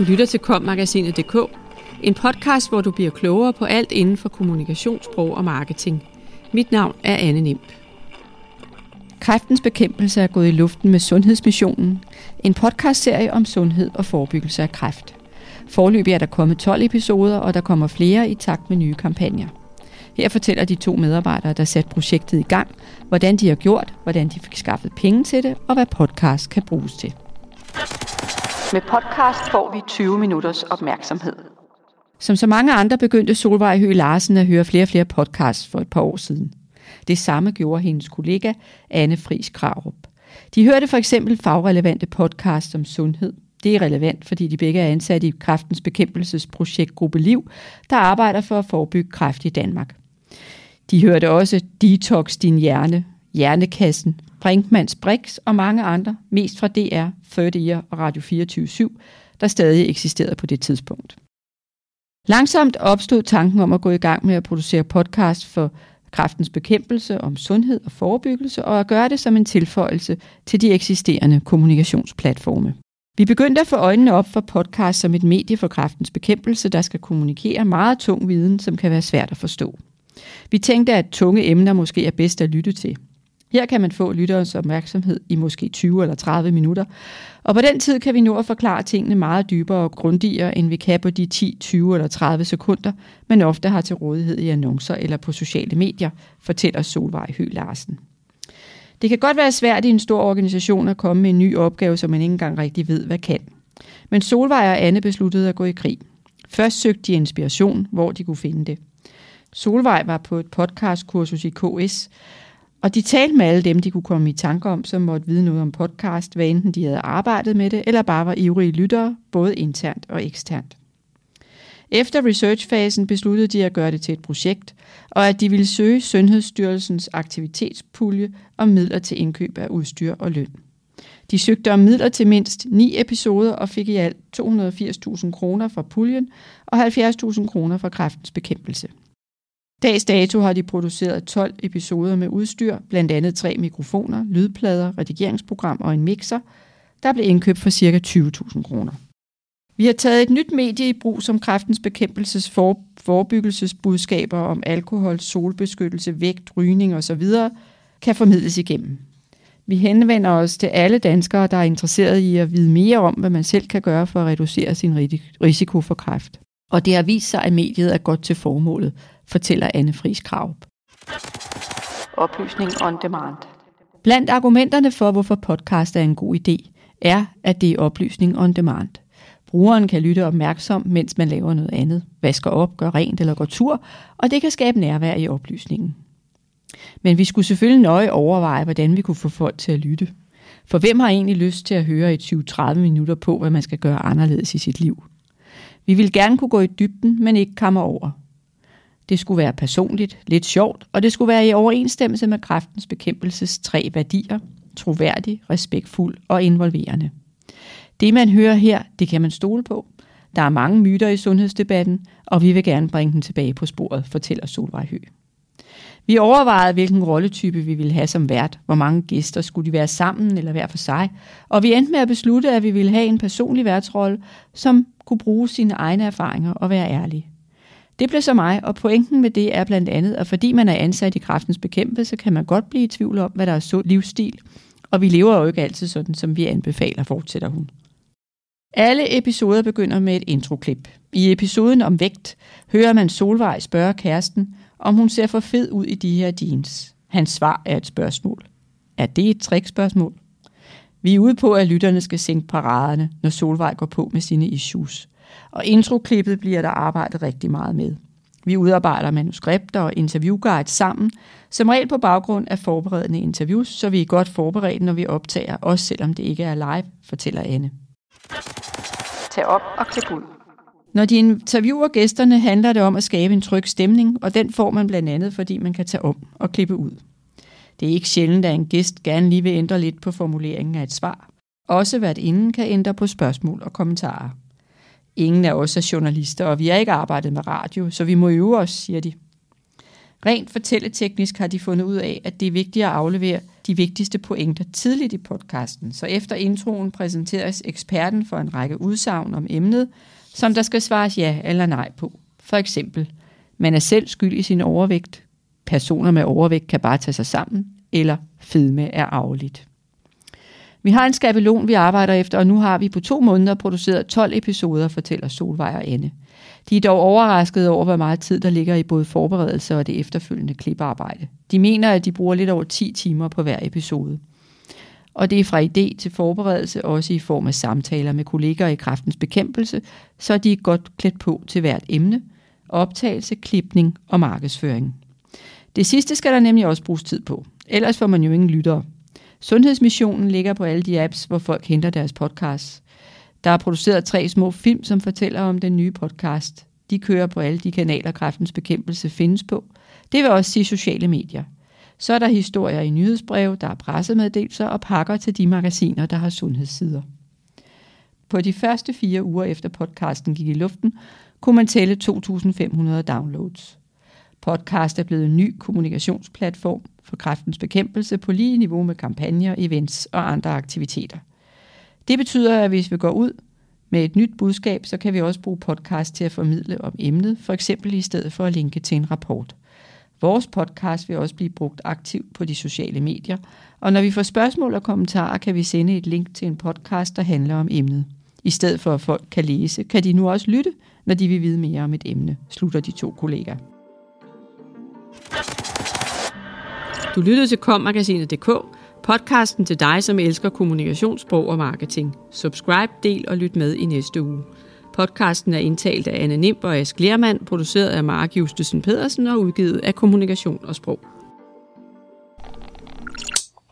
Du lytter til kommagasinet.dk, en podcast, hvor du bliver klogere på alt inden for kommunikationssprog og marketing. Mit navn er Anne Nimp. Kræftens bekæmpelse er gået i luften med Sundhedsmissionen, en podcastserie om sundhed og forebyggelse af kræft. Forløbig er der kommet 12 episoder, og der kommer flere i takt med nye kampagner. Her fortæller de to medarbejdere, der satte projektet i gang, hvordan de har gjort, hvordan de fik skaffet penge til det, og hvad podcast kan bruges til. Med podcast får vi 20 minutters opmærksomhed. Som så mange andre begyndte Solvej Høgh Larsen at høre flere og flere podcasts for et par år siden. Det samme gjorde hendes kollega Anne Friis Krarup. De hørte for eksempel fagrelevante podcasts om sundhed. Det er relevant, fordi de begge er ansat i kræftens bekæmpelsesprojekt Gruppe Liv, der arbejder for at forebygge kræft i Danmark. De hørte også Detox Din Hjerne, Hjernekassen, Brinkmans Brix og mange andre, mest fra DR, 30 Year og Radio 24 der stadig eksisterede på det tidspunkt. Langsomt opstod tanken om at gå i gang med at producere podcast for kræftens bekæmpelse om sundhed og forebyggelse, og at gøre det som en tilføjelse til de eksisterende kommunikationsplatforme. Vi begyndte at få øjnene op for podcast som et medie for kræftens bekæmpelse, der skal kommunikere meget tung viden, som kan være svært at forstå. Vi tænkte, at tunge emner måske er bedst at lytte til. Her kan man få lytterens opmærksomhed i måske 20 eller 30 minutter, og på den tid kan vi nå at forklare tingene meget dybere og grundigere, end vi kan på de 10, 20 eller 30 sekunder, man ofte har til rådighed i annoncer eller på sociale medier, fortæller Solvej Høgh Larsen. Det kan godt være svært i en stor organisation at komme med en ny opgave, som man ikke engang rigtig ved, hvad kan. Men Solvej og Anne besluttede at gå i krig. Først søgte de inspiration, hvor de kunne finde det. Solvej var på et podcastkursus i KS, og de talte med alle dem, de kunne komme i tanke om, som måtte vide noget om podcast, hvad enten de havde arbejdet med det, eller bare var ivrige lyttere, både internt og eksternt. Efter researchfasen besluttede de at gøre det til et projekt, og at de ville søge Sundhedsstyrelsens aktivitetspulje om midler til indkøb af udstyr og løn. De søgte om midler til mindst ni episoder og fik i alt 280.000 kroner fra puljen og 70.000 kroner fra kræftens bekæmpelse. Dags dato har de produceret 12 episoder med udstyr, blandt andet tre mikrofoner, lydplader, redigeringsprogram og en mixer, der blev indkøbt for ca. 20.000 kroner. Vi har taget et nyt medie i brug, som kræftens bekæmpelses for, forebyggelsesbudskaber om alkohol, solbeskyttelse, vægt, rygning osv. kan formidles igennem. Vi henvender os til alle danskere, der er interesseret i at vide mere om, hvad man selv kan gøre for at reducere sin risiko for kræft. Og det har vist sig, at mediet er godt til formålet, fortæller Anne Friis Krav. Oplysning on demand. Blandt argumenterne for, hvorfor podcast er en god idé, er, at det er oplysning on demand. Brugeren kan lytte opmærksom, mens man laver noget andet, vasker op, gør rent eller går tur, og det kan skabe nærvær i oplysningen. Men vi skulle selvfølgelig nøje overveje, hvordan vi kunne få folk til at lytte. For hvem har egentlig lyst til at høre i 20-30 minutter på, hvad man skal gøre anderledes i sit liv? Vi vil gerne kunne gå i dybden, men ikke komme over. Det skulle være personligt, lidt sjovt, og det skulle være i overensstemmelse med kræftens bekæmpelses tre værdier, troværdig, respektfuld og involverende. Det man hører her, det kan man stole på. Der er mange myter i sundhedsdebatten, og vi vil gerne bringe den tilbage på sporet, fortæller Solvej Høgh. Vi overvejede, hvilken rolletype vi ville have som vært, hvor mange gæster skulle de være sammen eller hver for sig, og vi endte med at beslutte, at vi ville have en personlig værtsrolle, som kunne bruge sine egne erfaringer og være ærlig. Det blev så mig, og pointen med det er blandt andet, at fordi man er ansat i kraftens bekæmpelse, kan man godt blive i tvivl om, hvad der er sund livsstil, og vi lever jo ikke altid sådan, som vi anbefaler, fortsætter hun. Alle episoder begynder med et introklip. I episoden om vægt hører man Solvej spørge kæresten, om hun ser for fed ud i de her jeans. Hans svar er et spørgsmål. Er det et trickspørgsmål? Vi er ude på, at lytterne skal sænke paraderne, når Solvej går på med sine issues. Og introklippet bliver der arbejdet rigtig meget med. Vi udarbejder manuskripter og interviewguides sammen, som regel på baggrund af forberedende interviews, så vi er godt forberedt, når vi optager, også selvom det ikke er live, fortæller Anne. Tag op og klip ud. Når de interviewer gæsterne, handler det om at skabe en tryg stemning, og den får man blandt andet, fordi man kan tage om og klippe ud. Det er ikke sjældent, at en gæst gerne lige vil ændre lidt på formuleringen af et svar. Også hvert inden kan ændre på spørgsmål og kommentarer. Ingen af os er journalister, og vi har ikke arbejdet med radio, så vi må øve os, siger de. Rent fortælleteknisk har de fundet ud af, at det er vigtigt at aflevere de vigtigste pointer tidligt i podcasten, så efter introen præsenteres eksperten for en række udsagn om emnet, som der skal svares ja eller nej på. For eksempel, man er selv skyld i sin overvægt, personer med overvægt kan bare tage sig sammen, eller fedme er afligt. Vi har en skabelon, vi arbejder efter, og nu har vi på to måneder produceret 12 episoder, fortæller Solvej og Anne. De er dog overrasket over, hvor meget tid der ligger i både forberedelse og det efterfølgende kliparbejde. De mener, at de bruger lidt over 10 timer på hver episode. Og det er fra idé til forberedelse, også i form af samtaler med kolleger i kraftens bekæmpelse, så de er godt klædt på til hvert emne, optagelse, klipning og markedsføring. Det sidste skal der nemlig også bruges tid på, ellers får man jo ingen lyttere. Sundhedsmissionen ligger på alle de apps, hvor folk henter deres podcasts. Der er produceret tre små film, som fortæller om den nye podcast. De kører på alle de kanaler, kræftens bekæmpelse findes på. Det vil også sige sociale medier. Så er der historier i nyhedsbreve, der er pressemeddelelser og pakker til de magasiner, der har sundhedssider. På de første fire uger efter podcasten gik i luften, kunne man tælle 2.500 downloads. Podcast er blevet en ny kommunikationsplatform for kræftens bekæmpelse på lige niveau med kampagner, events og andre aktiviteter. Det betyder, at hvis vi går ud med et nyt budskab, så kan vi også bruge podcast til at formidle om emnet, for eksempel i stedet for at linke til en rapport. Vores podcast vil også blive brugt aktivt på de sociale medier, og når vi får spørgsmål og kommentarer, kan vi sende et link til en podcast, der handler om emnet. I stedet for at folk kan læse, kan de nu også lytte, når de vil vide mere om et emne, slutter de to kollegaer. Du lyttede til kommagasinet.dk, podcasten til dig, som elsker kommunikationssprog og marketing. Subscribe, del og lyt med i næste uge. Podcasten er indtalt af Anne Nimb og Ask Lermand, produceret af Mark Justesen Pedersen og udgivet af Kommunikation og Sprog.